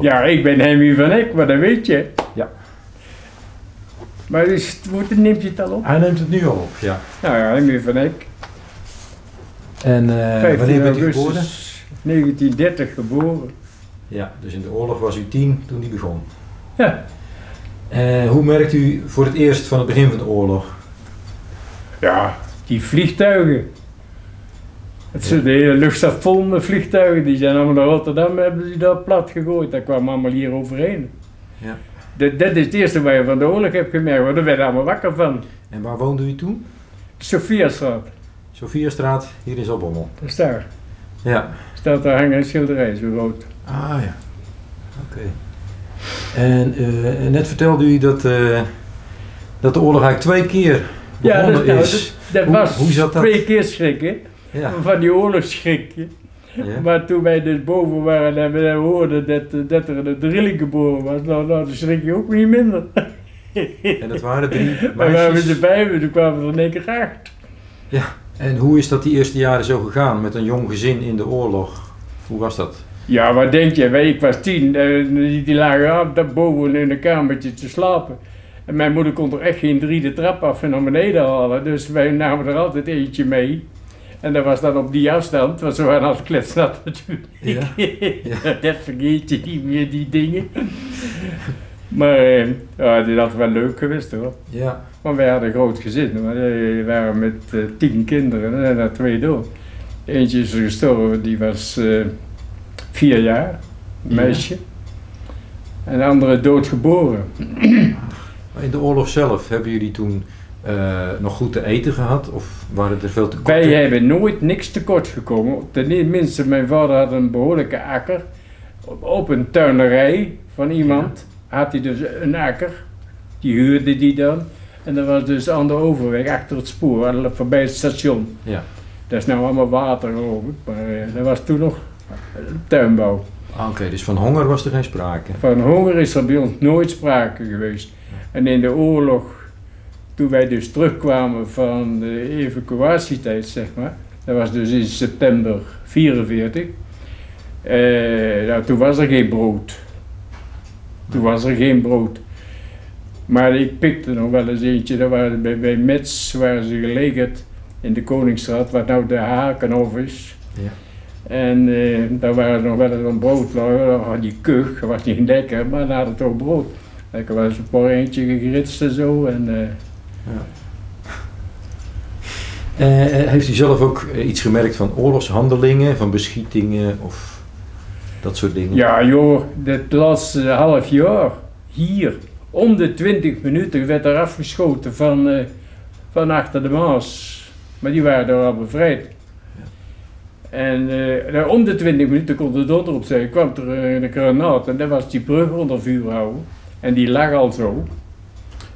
Ja, ik ben Hemmy van Eck, maar dat weet je. Ja. Maar dus, hoe neemt je het al op? Hij neemt het nu al op, ja. Nou ja, Hemmy van Eck, En 15 wanneer bent u geboren? augustus 1930 geboren. Ja, dus in de oorlog was u tien toen die begon. Ja. Eh, hoe merkt u voor het eerst van het begin van de oorlog? Ja, die vliegtuigen. Het zit de hele vol met vliegtuigen. Die zijn allemaal naar Rotterdam hebben die dat plat gegooid. Dat kwam allemaal hier overheen. Ja. Dat, dat is het eerste wat je van de oorlog hebt gemerkt. Want daar werden we allemaal wakker van. En waar woonde u toen? Sophiastraat. Sophiastraat, hier in Zaltbommel. Dat is daar. Ja. Staat daar hangen een schilderij, zo rood. Ah ja. Oké. En eh, net vertelde u dat, eh, dat de oorlog eigenlijk twee keer Ja, begonnen dat, is. dat, dat Hoe- was hoe zat dat? twee keer schrikken. Ja. Van die oorlogsschrikje. ja. Maar toen wij dus boven waren en we hoorden dat, dat er een drilling geboren was, nou, nou dan schrik je ook niet minder. En dat waren drie Maar we waren meisjes. z'n vijven, toen kwamen er in één keer acht. En hoe is dat die eerste jaren zo gegaan met een jong gezin in de oorlog? Hoe was dat? Ja, wat denk je? Wij- Ik was tien, eh, die, lagen daar boven in een kamertje te slapen. En mijn moeder kon er echt geen drie de trap af en naar beneden halen, dus wij namen er altijd eentje mee. En dat was dan op die afstand, want ze waren altijd kletsnat natuurlijk. Ja, ja. dat vergeet je niet meer, die dingen. Maar eh, ja, altijd wel leuk geweest hoor. Ja. Want wij hadden een groot gezin. hoor. We waren met eh, tien kinderen en er twee dood. Eentje is gestorven, die was eh, vier jaar, een Ja. meisje. En de andere doodgeboren. Maar in de oorlog zelf, hebben jullie toen eh, nog goed te eten gehad? Of waren er veel tekorten? Wij hebben nooit niks tekort gekomen. Tenminste, mijn vader had een behoorlijke akker. Op, een tuinerij van iemand had hij dus een akker. Die huurde die dan. En dat was dus aan de overweg, achter het spoor, voorbij het station. Ja. Dat is nou allemaal water geloof ik, maar eh, dat was toen nog tuinbouw. Ah, Oké, dus van honger was er geen sprake. Van honger is er bij ons nooit sprake geweest. En in de oorlog, toen wij dus terugkwamen van de evacuatietijd, zeg maar, dat was dus in september 44, eh, nou, toen was er geen brood. Toen was er geen brood. Maar ik pikte nog wel eens eentje, dat waren bij, bij Metz waren ze gelegerd in de Koningsstraat, wat nou de Hakenhof is. Ja. En eh, daar waren nog wel eens een brood, nou, die kug, dat was niet lekker, maar dan hadden toch brood. Lekker was een paar eentje gegritst en zo. En, eh, Eh, eh, heeft u zelf ook eh, iets gemerkt van oorlogshandelingen, van beschietingen of dat soort dingen? ja joh, dit laatste half jaar, hier, om de 20 minuten werd er afgeschoten van, van achter de Maas. Maar die waren er al bevrijd. En nou, om de 20 minuten kon de donder op zijn, kwam er een granaat en dat was die brug onder vuur houden. En die lag al zo,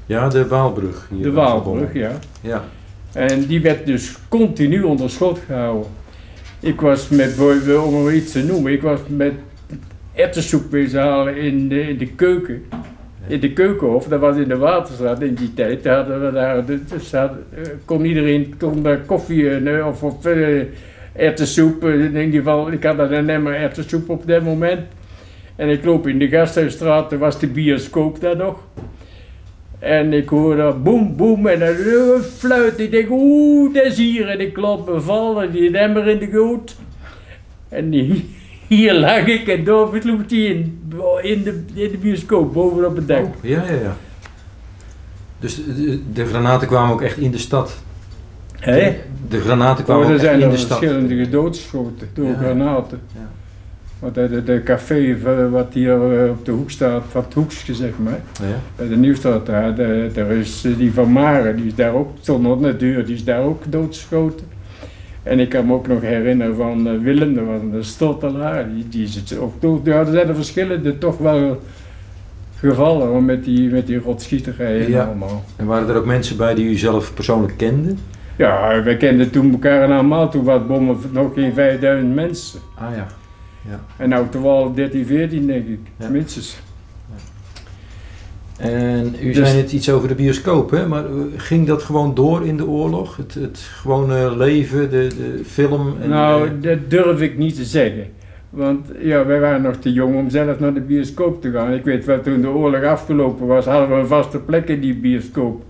Ja, de Waalbrug. Hier de Waalbrug, ja. Ja. En die werd dus continu onder schot gehouden. Ik was met, om maar iets te noemen, ik was met ettensoep wezen halen in de, in de keuken. In de keukenhof, dat was in de Waterstraat in die tijd. Daar hadden we daar, dus hadden, eh, kon iedereen kon daar koffie eh, of, of eh, eh, In ieder geval, ik had een emmer ettensoep op dat moment. En ik loop in de Gasthuisstraat, er was de bioscoop daar nog. En ik hoor dat boem, boem en een fluit. Ik denk, oeh, dat is hier. En ik klop me vallen, die emmer in de goot. En die- hier lag ik en David sloeg die in, in, de, in de bioscoop, boven op het dak. Oh, ja, ja, ja. Dus de, de granaten kwamen ook echt in de stad. Hé? De granaten kwamen Oh, er ook echt zijn in er de stad. verschillende gedoodgeschoten door Ja. granaten. Ja. Want de, de, café wat hier eh, op de hoek staat, van het hoekje zeg maar, Ja. bij de Nieuwstraat daar, de- daar is eh, die van Maren, die is daar ook, stond op de deur, die is daar ook doodgeschoten. En ik kan me ook nog herinneren van eh, Willem, dat was een stottelaar, die, die is het ook dood. Ja, er zijn er verschillende toch wel gevallen hoor, met die, met die rotschieterijen Ja. allemaal. En waren er ook mensen bij die u zelf persoonlijk kende? Ja, wij kenden toen elkaar allemaal, toen was bommen nog geen 5000 mensen. Ah ja. En nou toch wel 13, 14 denk ik, Ja. minstens. En u Dus- zei net iets over de bioscoop, hè? maar eh, ging dat gewoon door in de oorlog? Het, het gewone leven, de, de film? En, nou, dat durf ik niet te zeggen. Want ja, wij waren nog te jong om zelf naar de bioscoop te gaan. Ik weet wel, toen de oorlog afgelopen was, hadden we een vaste plek in die bioscoop.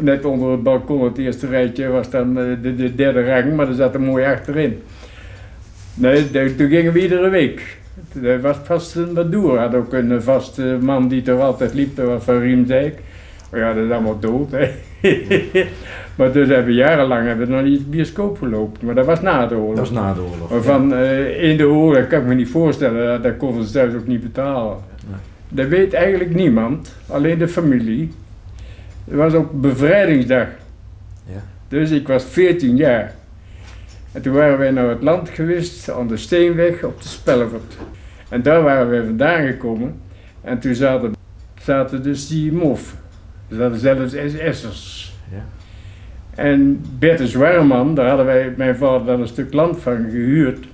Net onder het balkon, het eerste rijtje, was dan eh, de, de derde rang, maar er zat er mooi achterin. Nee, toen gingen we iedere week. Er was vast een Madoer, had ook een vaste man die er altijd liep, dat was van Riemdijk. Maar ja, dat is allemaal dood, hè. maar dus hebben we jarenlang hebben we nog niet de bioscoop gelopen, maar dat was na de oorlog. Dat was na de oorlog. Maar van eh, in de oorlog kan ik me niet voorstellen, dat, dat konden ze thuis ook niet betalen. Nee. Dat weet eigenlijk niemand, alleen de familie. Het was ook bevrijdingsdag. Ja. Dus ik was 14 jaar. En toen waren wij naar het land geweest, aan de Steenweg op de Spelvert. En daar waren wij vandaan gekomen. En toen zaten, zaten dus die mof. Er zaten zelfs SS'ers. Ja. En Bertus Warman, daar hadden wij mijn vader dan een stuk land van gehuurd.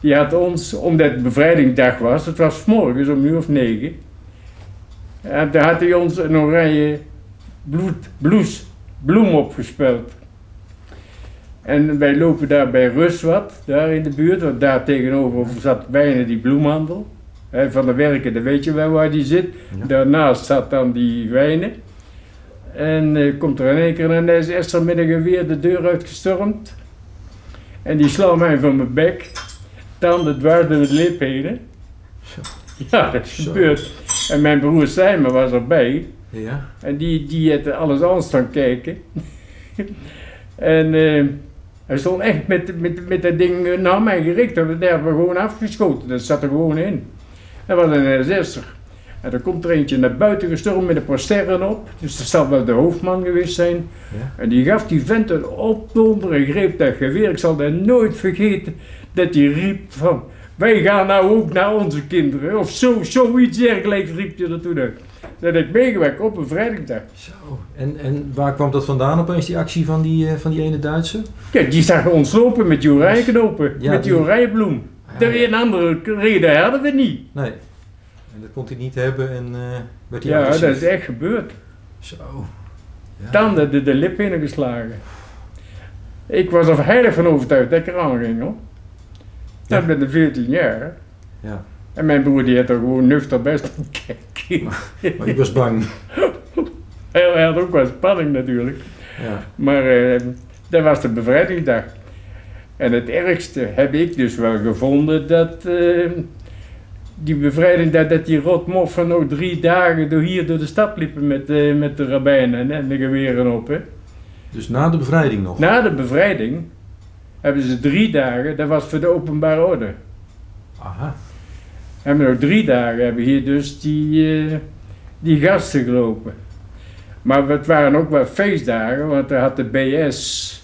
Die had ons, omdat het bevrijdingsdag was, het was 's morgens om uur of negen. En daar had hij ons een oranje bloed, bloes, bloem opgespeld. En wij lopen daar bij Ruswat, daar in de buurt, want daar tegenover zat bijna die bloemhandel. Van de werken, dat weet je wel waar die zit. Ja. Daarnaast zat dan die wijnen. En eh, komt er in één keer een SS'er met een geweer de deur uitgestormd. En die slaat mij van mijn bek. Tanden dwars door het lip heen. Ja, dat is gebeurd. En mijn broer Simon was erbij. Ja. En die, die had alles aan staan kijken. en eh, hij stond echt met, met, met dat ding naar mij gericht. En daar hebben we gewoon afgeschoten. Dat zat er gewoon in. Dat was een SS'er. En er komt er eentje naar buiten gestormd met een paar sterren op. Dus dat zal wel de hoofdman geweest zijn. Ja. En die gaf die vent een opdonder en greep dat geweer. Ik zal dat nooit vergeten. Dat hij riep van... Wij gaan nou ook naar onze kinderen. Of zo, zoiets dergelijks riep hij er toen uit. Dat ik meegewerkt op een vrijdagdag. Zo. En, en waar kwam dat vandaan opeens, die actie van die, eh, van die ene Duitse? Ja, die zag ons lopen met die oranjeknopen. Ja, met die die- oranjebloem. Ja, Dat weer een andere reden hadden we niet. Nee. En dat kon hij niet hebben en eh werd hij Ja, agressief. dat is echt gebeurd. Zo. Ja. Tanden de, de lip ingeslagen. Ik was er heilig van overtuigd dat ik eraan ging hoor. Ja. Ik ben de 14 jaar. Ja. En mijn broer die had er gewoon nuchter best aan kijken. Maar ik was bang. Hij had ook wel spanning natuurlijk. Ja. Maar eh, dat was de bevrijdingsdag. En het ergste heb ik dus wel gevonden dat eh, die bevrijdingsdag, dat die rotmoffen nog drie dagen door hier door de stad liepen met, eh, met de rabbijnen en de geweren op. Hè. Dus na de bevrijding nog. Na de bevrijding hebben ze drie dagen, dat was voor de openbare orde. Aha. Hebben we nog drie dagen hebben hier dus die, eh, die gasten gelopen. Maar het waren ook wel feestdagen, want daar had de BS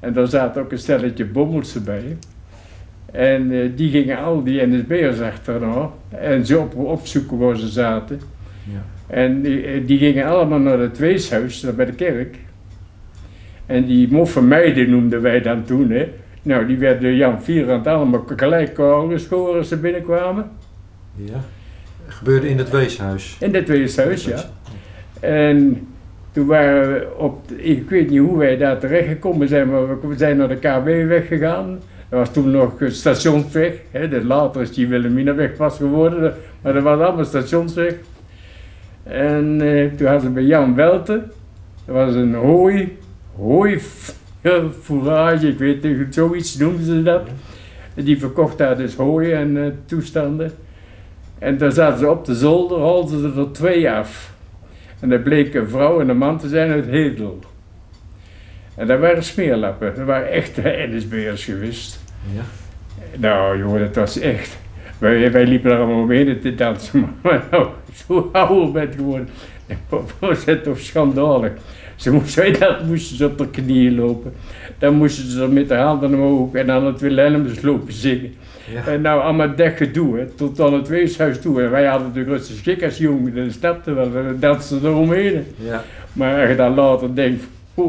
en daar zaten ook een stelletje bommels bij. En eh, die gingen al die NSB'ers achterna en ze op, opzoeken waar ze zaten. Ja. En die, eh, die gingen allemaal naar het weeshuis, daar bij de kerk. En die moffe meiden noemden wij dan toen, hè. Nou, die werden Jan Vierand allemaal gelijk geschoren als ze binnenkwamen. Ja. Gebeurde in het weeshuis. In dat weeshuis, ja. En toen waren we op, ik weet niet hoe wij daar terecht gekomen zijn, maar we zijn naar de KW-weg gegaan. Dat was toen nog stationsweg, hè, later is die Wilhelminaweg pas geworden, maar dat was allemaal stationsweg. En eh, toen hadden ze bij Jan Welten, dat was een hooi, hooi fourage, ik weet niet, zoiets noemden ze dat. Die verkocht daar dus hooi en eh, toestanden. En daar zaten ze op de zolder, haalden ze er twee af. En dat bleek een vrouw en een man te zijn uit Hedel. En dat waren smeerlappen, dat waren echte NSB'ers geweest. Ja. Nou jongen, dat was echt. Wij, wij liepen daar allemaal omheen te dansen, maar nou, zo ouder bent geworden. Dat was het toch schandalig. Ze moesten, dat moesten ze op de knieën lopen. Dan moesten ze met de handen omhoog en aan het Wilhelmus lopen zingen. Ja. En nou allemaal dat gedoe, hè, tot aan het weeshuis toe. En wij hadden natuurlijk rustig schik als jongen, dat snapte wel, we dansten eromheen. Ja. Maar als je dan later denkt,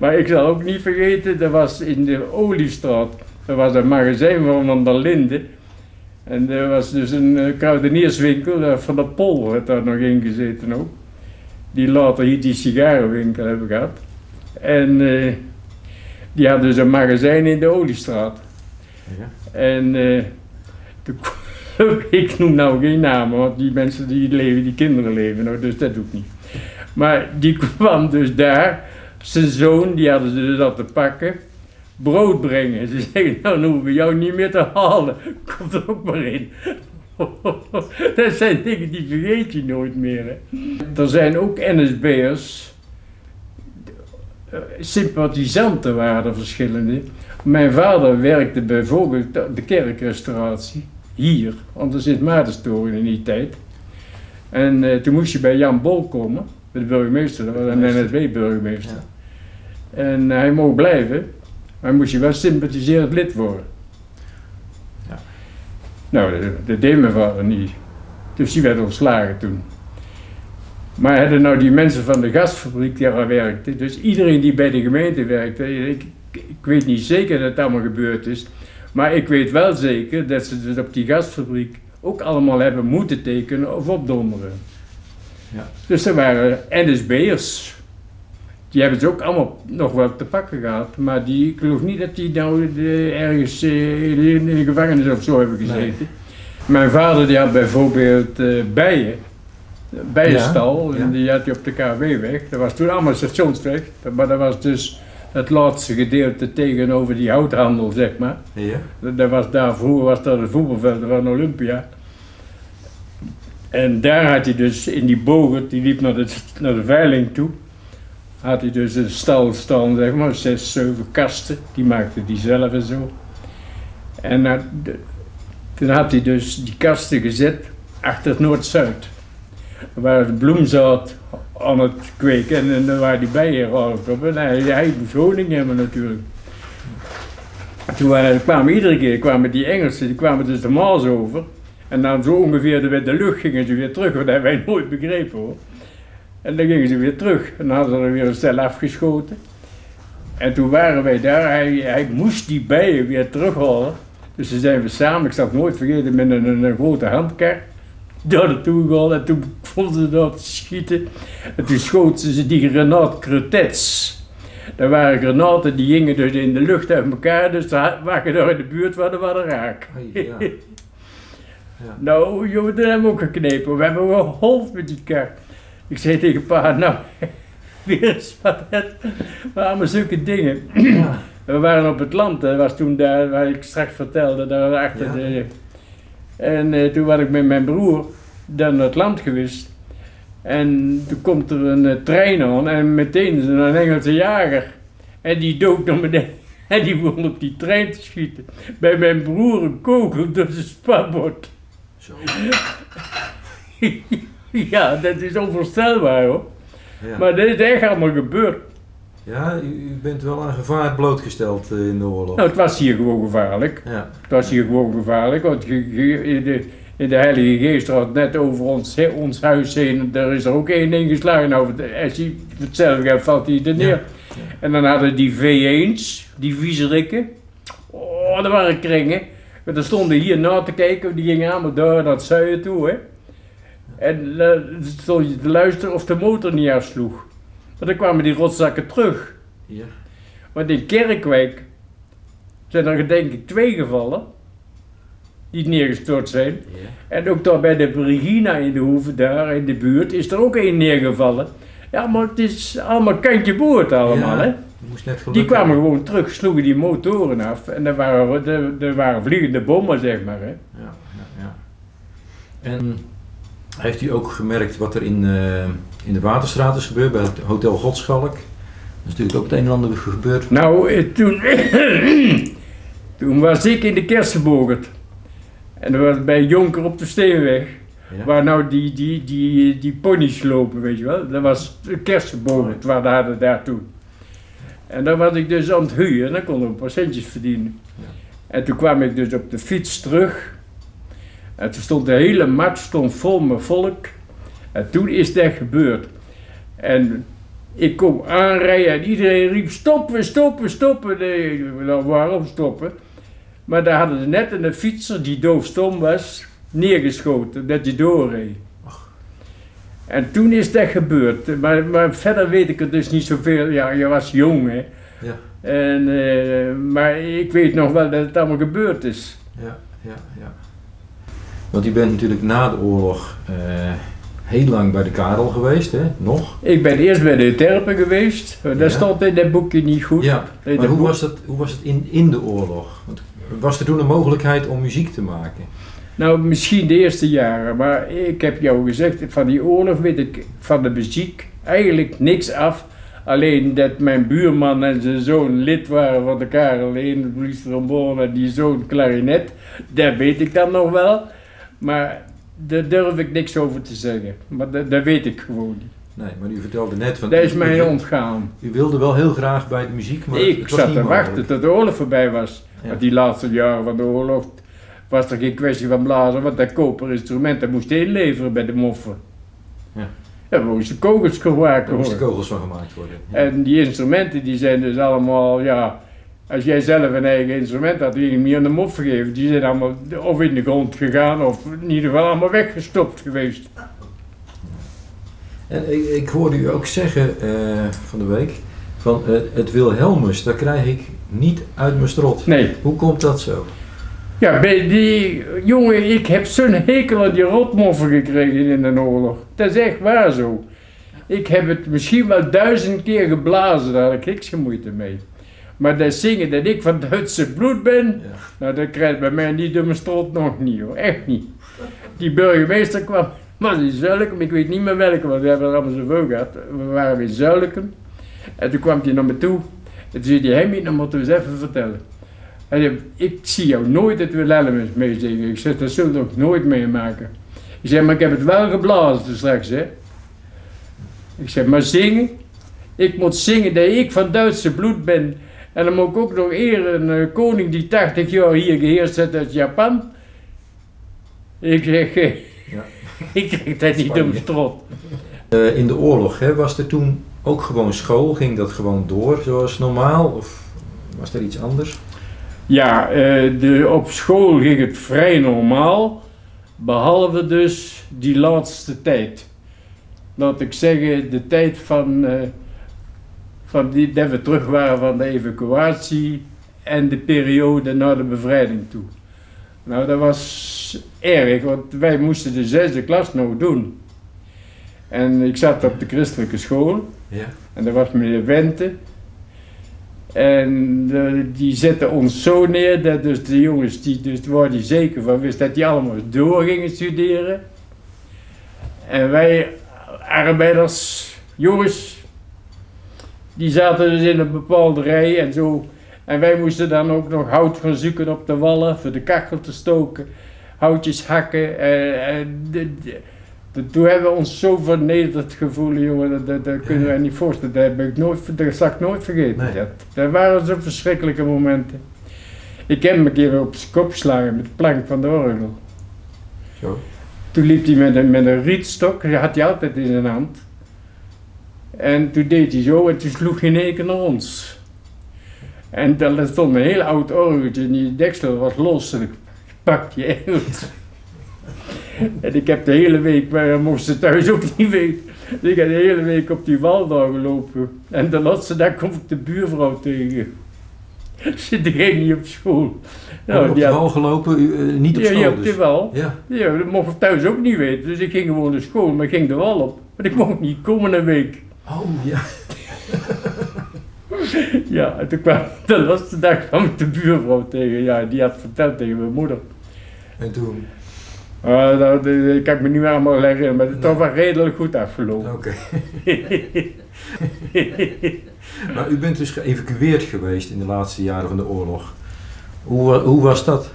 maar ik zal ook niet vergeten, dat was in de Oliestraat. Er was een magazijn van Van der Linden. En er was dus een eh, kruidenierswinkel, eh, van de Pol had daar nog in gezeten ook. Die later hier die sigarenwinkel hebben gehad. En eh, die hadden dus een magazijn in de Oliestraat. Ja. En eh, kwam- ik noem nou geen namen, want die mensen die leven, die kinderen leven nog, dus dat doe ik niet. Maar die kwam dus daar, zijn zoon, die hadden ze dus al te pakken, brood brengen. Ze zeggen, nou dan hoeven we jou niet meer te halen, komt er ook maar in. dat zijn dingen die vergeet je nooit meer. Hè. Er zijn ook NSB'ers, eh, sympathisanten waren er verschillende. Mijn vader werkte bijvoorbeeld de kerkrestauratie hier, want er zit Maartenstoren in die tijd. En eh, toen moest je bij Jan Bol komen, de burgemeester, dat was een NSB-burgemeester. Ja. En hij mocht blijven, maar moest je wel sympathiserend lid worden. Nou, dat, dat deed mijn vader niet. Dus die werd ontslagen toen. Maar hadden nou die mensen van de gasfabriek die daar werkten, dus iedereen die bij de gemeente werkte, ik, ik weet niet zeker dat het allemaal gebeurd is, maar ik weet wel zeker dat ze dus op die gasfabriek ook allemaal hebben moeten tekenen of opdonderen. Ja. Dus er waren NSB'ers. Die hebben ze ook allemaal nog wel te pakken gehad, maar die, ik geloof niet dat die nou de- ergens eh, in de gevangenis of zo hebben gezeten. Nee. Mijn vader die had bijvoorbeeld eh, bijen, bijenstal, Ja, die had hij op de KW-weg. Dat was toen allemaal stationsweg, maar dat was dus het laatste gedeelte tegenover die houthandel, zeg maar. Ja. Dat was daar, vroeger was dat het voetbalveld van Olympia. En daar had hij dus in die bogen, die liep naar de, naar de veiling toe, had hij dus een stal staan, zeg maar, zes, zeven kasten, die maakte hij zelf en zo. En de- toen had hij dus die kasten gezet achter het Noord-Zuid. Waar de bloemzaad aan het kweken en, daar waren die bijen op. En hij, hij moest honing hebben natuurlijk. Toen kwamen iedere keer kwamen die Engelsen, die kwamen dus de Maas over. En dan zo ongeveer de, de lucht gingen ze weer terug, want dat hebben wij nooit begrepen hoor. En dan gingen ze weer terug en dan hadden ze er weer een stel afgeschoten. En toen waren wij daar, hij, hij moest die bijen weer terughalen. Dus toen zijn we samen, ik zal het nooit vergeten, met een, grote handkar daar naartoe gegaan. En toen vonden ze dat te schieten. En toen schoten ze die granaatcrotets. Dat waren granaten die gingen dus in de lucht uit elkaar, dus daar waren daar in de buurt waar de waren raak. Ja. Ja. Nou, jongen, dat hebben we ook geknepen. We hebben geholpen met die kar. Ik zei tegen pa, nou, weer eens wat het. Maar allemaal zulke dingen. Ja. We waren op het land, dat was toen daar waar ik straks vertelde, daar achter Ja. de... En eh, toen was ik met mijn broer dan naar het land geweest. En toen komt er een eh, trein aan en meteen is er een Engelse jager. En die dook naar beneden. En die begon op die trein te schieten. Bij mijn broer een kogel door zijn spabord. Zo. ja, dat is onvoorstelbaar hoor. Ja. Maar dat is echt allemaal gebeurd. Ja, u, u bent wel aan gevaar blootgesteld eh, in de oorlog. Nou, het was hier gewoon gevaarlijk. Ja. Het was hier gewoon gevaarlijk, want in de, in de Heilige Geest had net over ons, ons huis heen, daar is er ook één ding geslagen. Nou, als je hetzelfde hebt, valt hij er neer. Ja. En dan hadden die V1's, die viezerikken, oh, dat waren kringen. Maar dan stonden hier na te kijken, die gingen allemaal door naar het zuiden toe, hè. En eh, stond je te luisteren of de motor niet afsloeg. Maar dan kwamen die rotzakken terug. Ja. Want in Kerkwijk zijn er denk ik twee gevallen die neergestort zijn. Ja. En ook daar bij de Regina in de hoeve, daar in de buurt, is er ook één neergevallen. Ja, maar het is allemaal kantje boord allemaal, Ja, hè. Moest net Die kwamen hebben. gewoon terug, sloegen die motoren af en er waren, er, er waren vliegende bommen, zeg maar, hè. Ja, ja, ja. En heeft u ook gemerkt wat er in, eh, in de Waterstraat is gebeurd, bij het Hotel Godschalk? Er is natuurlijk ook het een en ander gebeurd. Nou, eh, toen, toen was ik in de Kersenbogert. En dat was bij Jonker op de Steenweg. Ja. Waar nou die, die, die, die ponies lopen, weet je wel. Dat was de Kersenbogert, waar hadden daar toen. En dan was ik dus aan het huwen en dan kon ik centjes verdienen. Ja. En toen kwam ik dus op de fiets terug. En toen stond de hele markt stond vol met volk. En toen is dat gebeurd. En ik kom aanrijden en iedereen riep stoppen, stoppen, stoppen. Nee, nou, waarom stoppen? Maar daar hadden ze net een fietser die doofstom was, neergeschoten, dat hij doorreed. En toen is dat gebeurd. Maar, maar verder weet ik er dus niet zoveel. Ja, je was jong hè. Ja. En, eh, maar ik weet nog wel dat het allemaal gebeurd is. Ja, ja, ja. Want u bent natuurlijk na de oorlog eh, heel lang bij de Karel geweest, hè? Nog? Ik ben eerst bij de Terpen geweest. Dat Ja. stond in dat boekje niet goed. Ja. Maar dat hoe boek- was, dat, hoe was het in, in de oorlog? Want was er toen een mogelijkheid om muziek te maken? Nou, misschien de eerste jaren, maar ik heb jou gezegd, van die oorlog weet ik van de muziek eigenlijk niks af. Alleen dat mijn buurman en zijn zoon lid waren van de Karel 1, de police trombone en die zoon klarinet. Dat weet ik dan nog wel. Maar daar durf ik niks over te zeggen. Maar dat, dat weet ik gewoon niet. Nee, maar u vertelde net van... Dat is mij u, ontgaan. u wilde wel heel graag bij de muziek, maar ik zat te wachten tot de oorlog voorbij was. Ja. Want die laatste jaren van de oorlog was er geen kwestie van blazen, want dat koperinstrument dat moest je inleveren bij de moffen. Ja. We moesten kogels gemaakt Er moesten worden. kogels van gemaakt worden. Ja. En die instrumenten die zijn dus allemaal, ja, als jij zelf een eigen instrument had, die je niet aan de moffen geven, die zijn allemaal of in de grond gegaan of in ieder geval allemaal weggestopt geweest. En ik, ik hoorde u ook zeggen eh, van de week, van eh, het Wilhelmus, dat krijg ik niet uit mijn strot. Nee. Hoe komt dat zo? Ja, bij die jongen, ik heb zo'n hekel aan die rotmoffen gekregen in de oorlog. Dat is echt waar zo. Ik heb het misschien wel duizend keer geblazen, daar had ik niks moeite mee. Maar dat zingen dat ik van Duitse bloed ben, Ja. nou dat krijgt bij mij niet door mijn strot nog niet hoor, echt niet. Die burgemeester kwam, was in Zuilikum, ik weet niet meer welke, want we hebben er allemaal zoveel gehad. We waren in Zuilikum en toen kwam hij naar me toe en toen zei hij, Hemmy, dan moeten we eens even vertellen. Hij zei, ik zie jou nooit het Wilhelmus meezingen. Ik zeg, dat zul je ook nooit meemaken. Ik zeg, maar ik heb het wel geblazen straks, hè. Ik zeg, maar zingen? Ik moet zingen dat ik van Duitse bloed ben. En dan moet ik ook nog eer een eh, koning die 80 jaar hier geheerst heeft uit Japan. Ik zeg, eh, Ja. ik krijg dat niet om strot. Eh, in de oorlog, hè, was er toen ook gewoon school? Ging dat gewoon door zoals normaal? Of was er iets anders? Ja, eh, de, op school ging het vrij normaal, behalve dus die laatste tijd. Laat ik zeggen, de tijd van, eh, van die, dat we terug waren van de evacuatie en de periode na de bevrijding toe. Nou, dat was erg, want wij moesten de zesde klas nog doen. En ik zat op de christelijke school. Ja. En dat was meneer Wente. En die zette ons zo neer dat dus de jongens, die, dus waar die zeker van wist dat die allemaal door gingen studeren. En wij arbeiders, jongens, die zaten dus in een bepaalde rij en zo. En wij moesten dan ook nog hout gaan zoeken op de wallen voor de kachel te stoken. Houtjes hakken. En, en de- de- de- toen hebben we ons zo vernederd gevoeld, jongen, dat, dat, dat kunnen wij niet voorstellen. Dat, heb ik nooit, dat zal ik nooit vergeten. Nee. Dat, dat waren zo verschrikkelijke momenten. Ik heb hem een keer op zijn kop geslagen met de plank van de orgel. Zo. Toen liep hij met een, met een rietstok, had hij altijd in zijn hand. En toen deed hij zo en toen sloeg hij in één keer naar ons. En dan stond een heel oud orgeltje en die deksel was los en ik pakte je uit. En ik heb de hele week, maar dat mocht ze thuis ook niet weten. Dus ik heb de hele week op die wal daar gelopen. En de laatste dag kom ik de buurvrouw tegen. Zit ik niet op school. Nou, op die de had- wal gelopen, eh, niet op school ja, op dus? die wal. Ja. Ja, dat mocht ik thuis ook niet weten. Dus ik ging gewoon naar school, maar ik ging de wal op. Maar ik mocht niet komen een week. Oh, ja. Ja, en toen kwam de laatste dag kwam ik de buurvrouw tegen. Ja, die had verteld tegen mijn moeder. En toen? Ah, dat, dat kan ik me niet meer allemaal herinneren, maar het was wel redelijk goed afgelopen. Oké. maar u bent dus geëvacueerd geweest in de laatste jaren van de oorlog. Hoe, hoe was dat?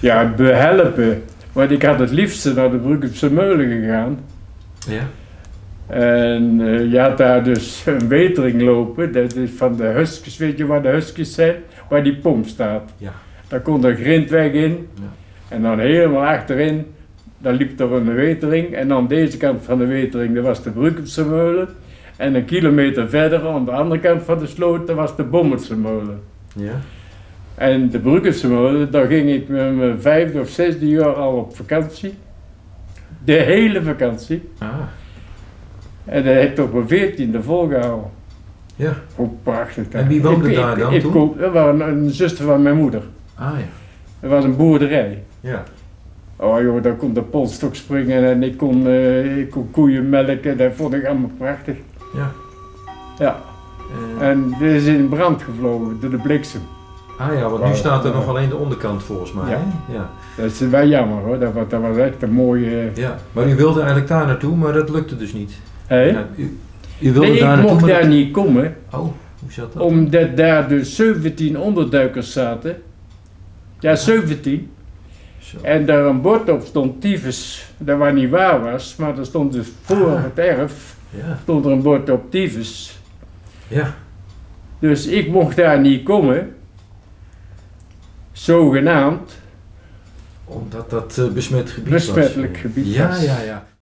Ja, behelpen. Want ik had het liefste naar de Bruggense Meulen gegaan. Ja. En eh, je had daar dus een wetering lopen, dat is van de Huskies, weet je waar de Huskies zijn? Waar die pomp staat. Ja. Daar kon de grindweg in. Ja. En dan helemaal achterin, daar liep er een wetering. En aan deze kant van de wetering, dat was de Bruggense Meulen. En een kilometer verder, aan de andere kant van de sloot, dat was de Bommelse Molen. Ja. En de Bruggense Molen, daar ging ik met mijn vijfde of zesde jaar al op vakantie. De hele vakantie. Ah. En heb ik tot mijn veertiende volgehouden. Ja. Hoe prachtig. En wie woonde Ik- daar ik- dan ik toen? kom- Dat was een, een zuster van mijn moeder. Ah ja. Dat was een boerderij. Ja. Oh joh, daar kon de polstok springen en ik kon, eh, ik kon koeien melken. Dat vond ik allemaal prachtig. Ja. Ja. Eh, En dit is in brand gevlogen door de bliksem. ah ja, want nu staat er nog alleen de onderkant volgens mij. Ja. hè? Ja. Dat is wel jammer hoor. Dat was, dat was echt een mooie... ja. Maar u wilde eigenlijk daar naartoe, maar dat lukte dus niet. Hé? Ja, u, u wilde Nee, daar ik mocht daar niet komen. Oh, hoe zat dat? Omdat daar dus 17 onderduikers zaten. Ja, 17. Zo. En daar een bord op stond, tyfus. Dat waar niet waar was, maar er stond dus voor Ah. het erf, Ja. stond er een bord op tyfus. Ja. Dus ik mocht daar niet komen. Zogenaamd. Omdat dat eh, besmet gebied was. Besmettelijk gebied ja, was. Ja, ja,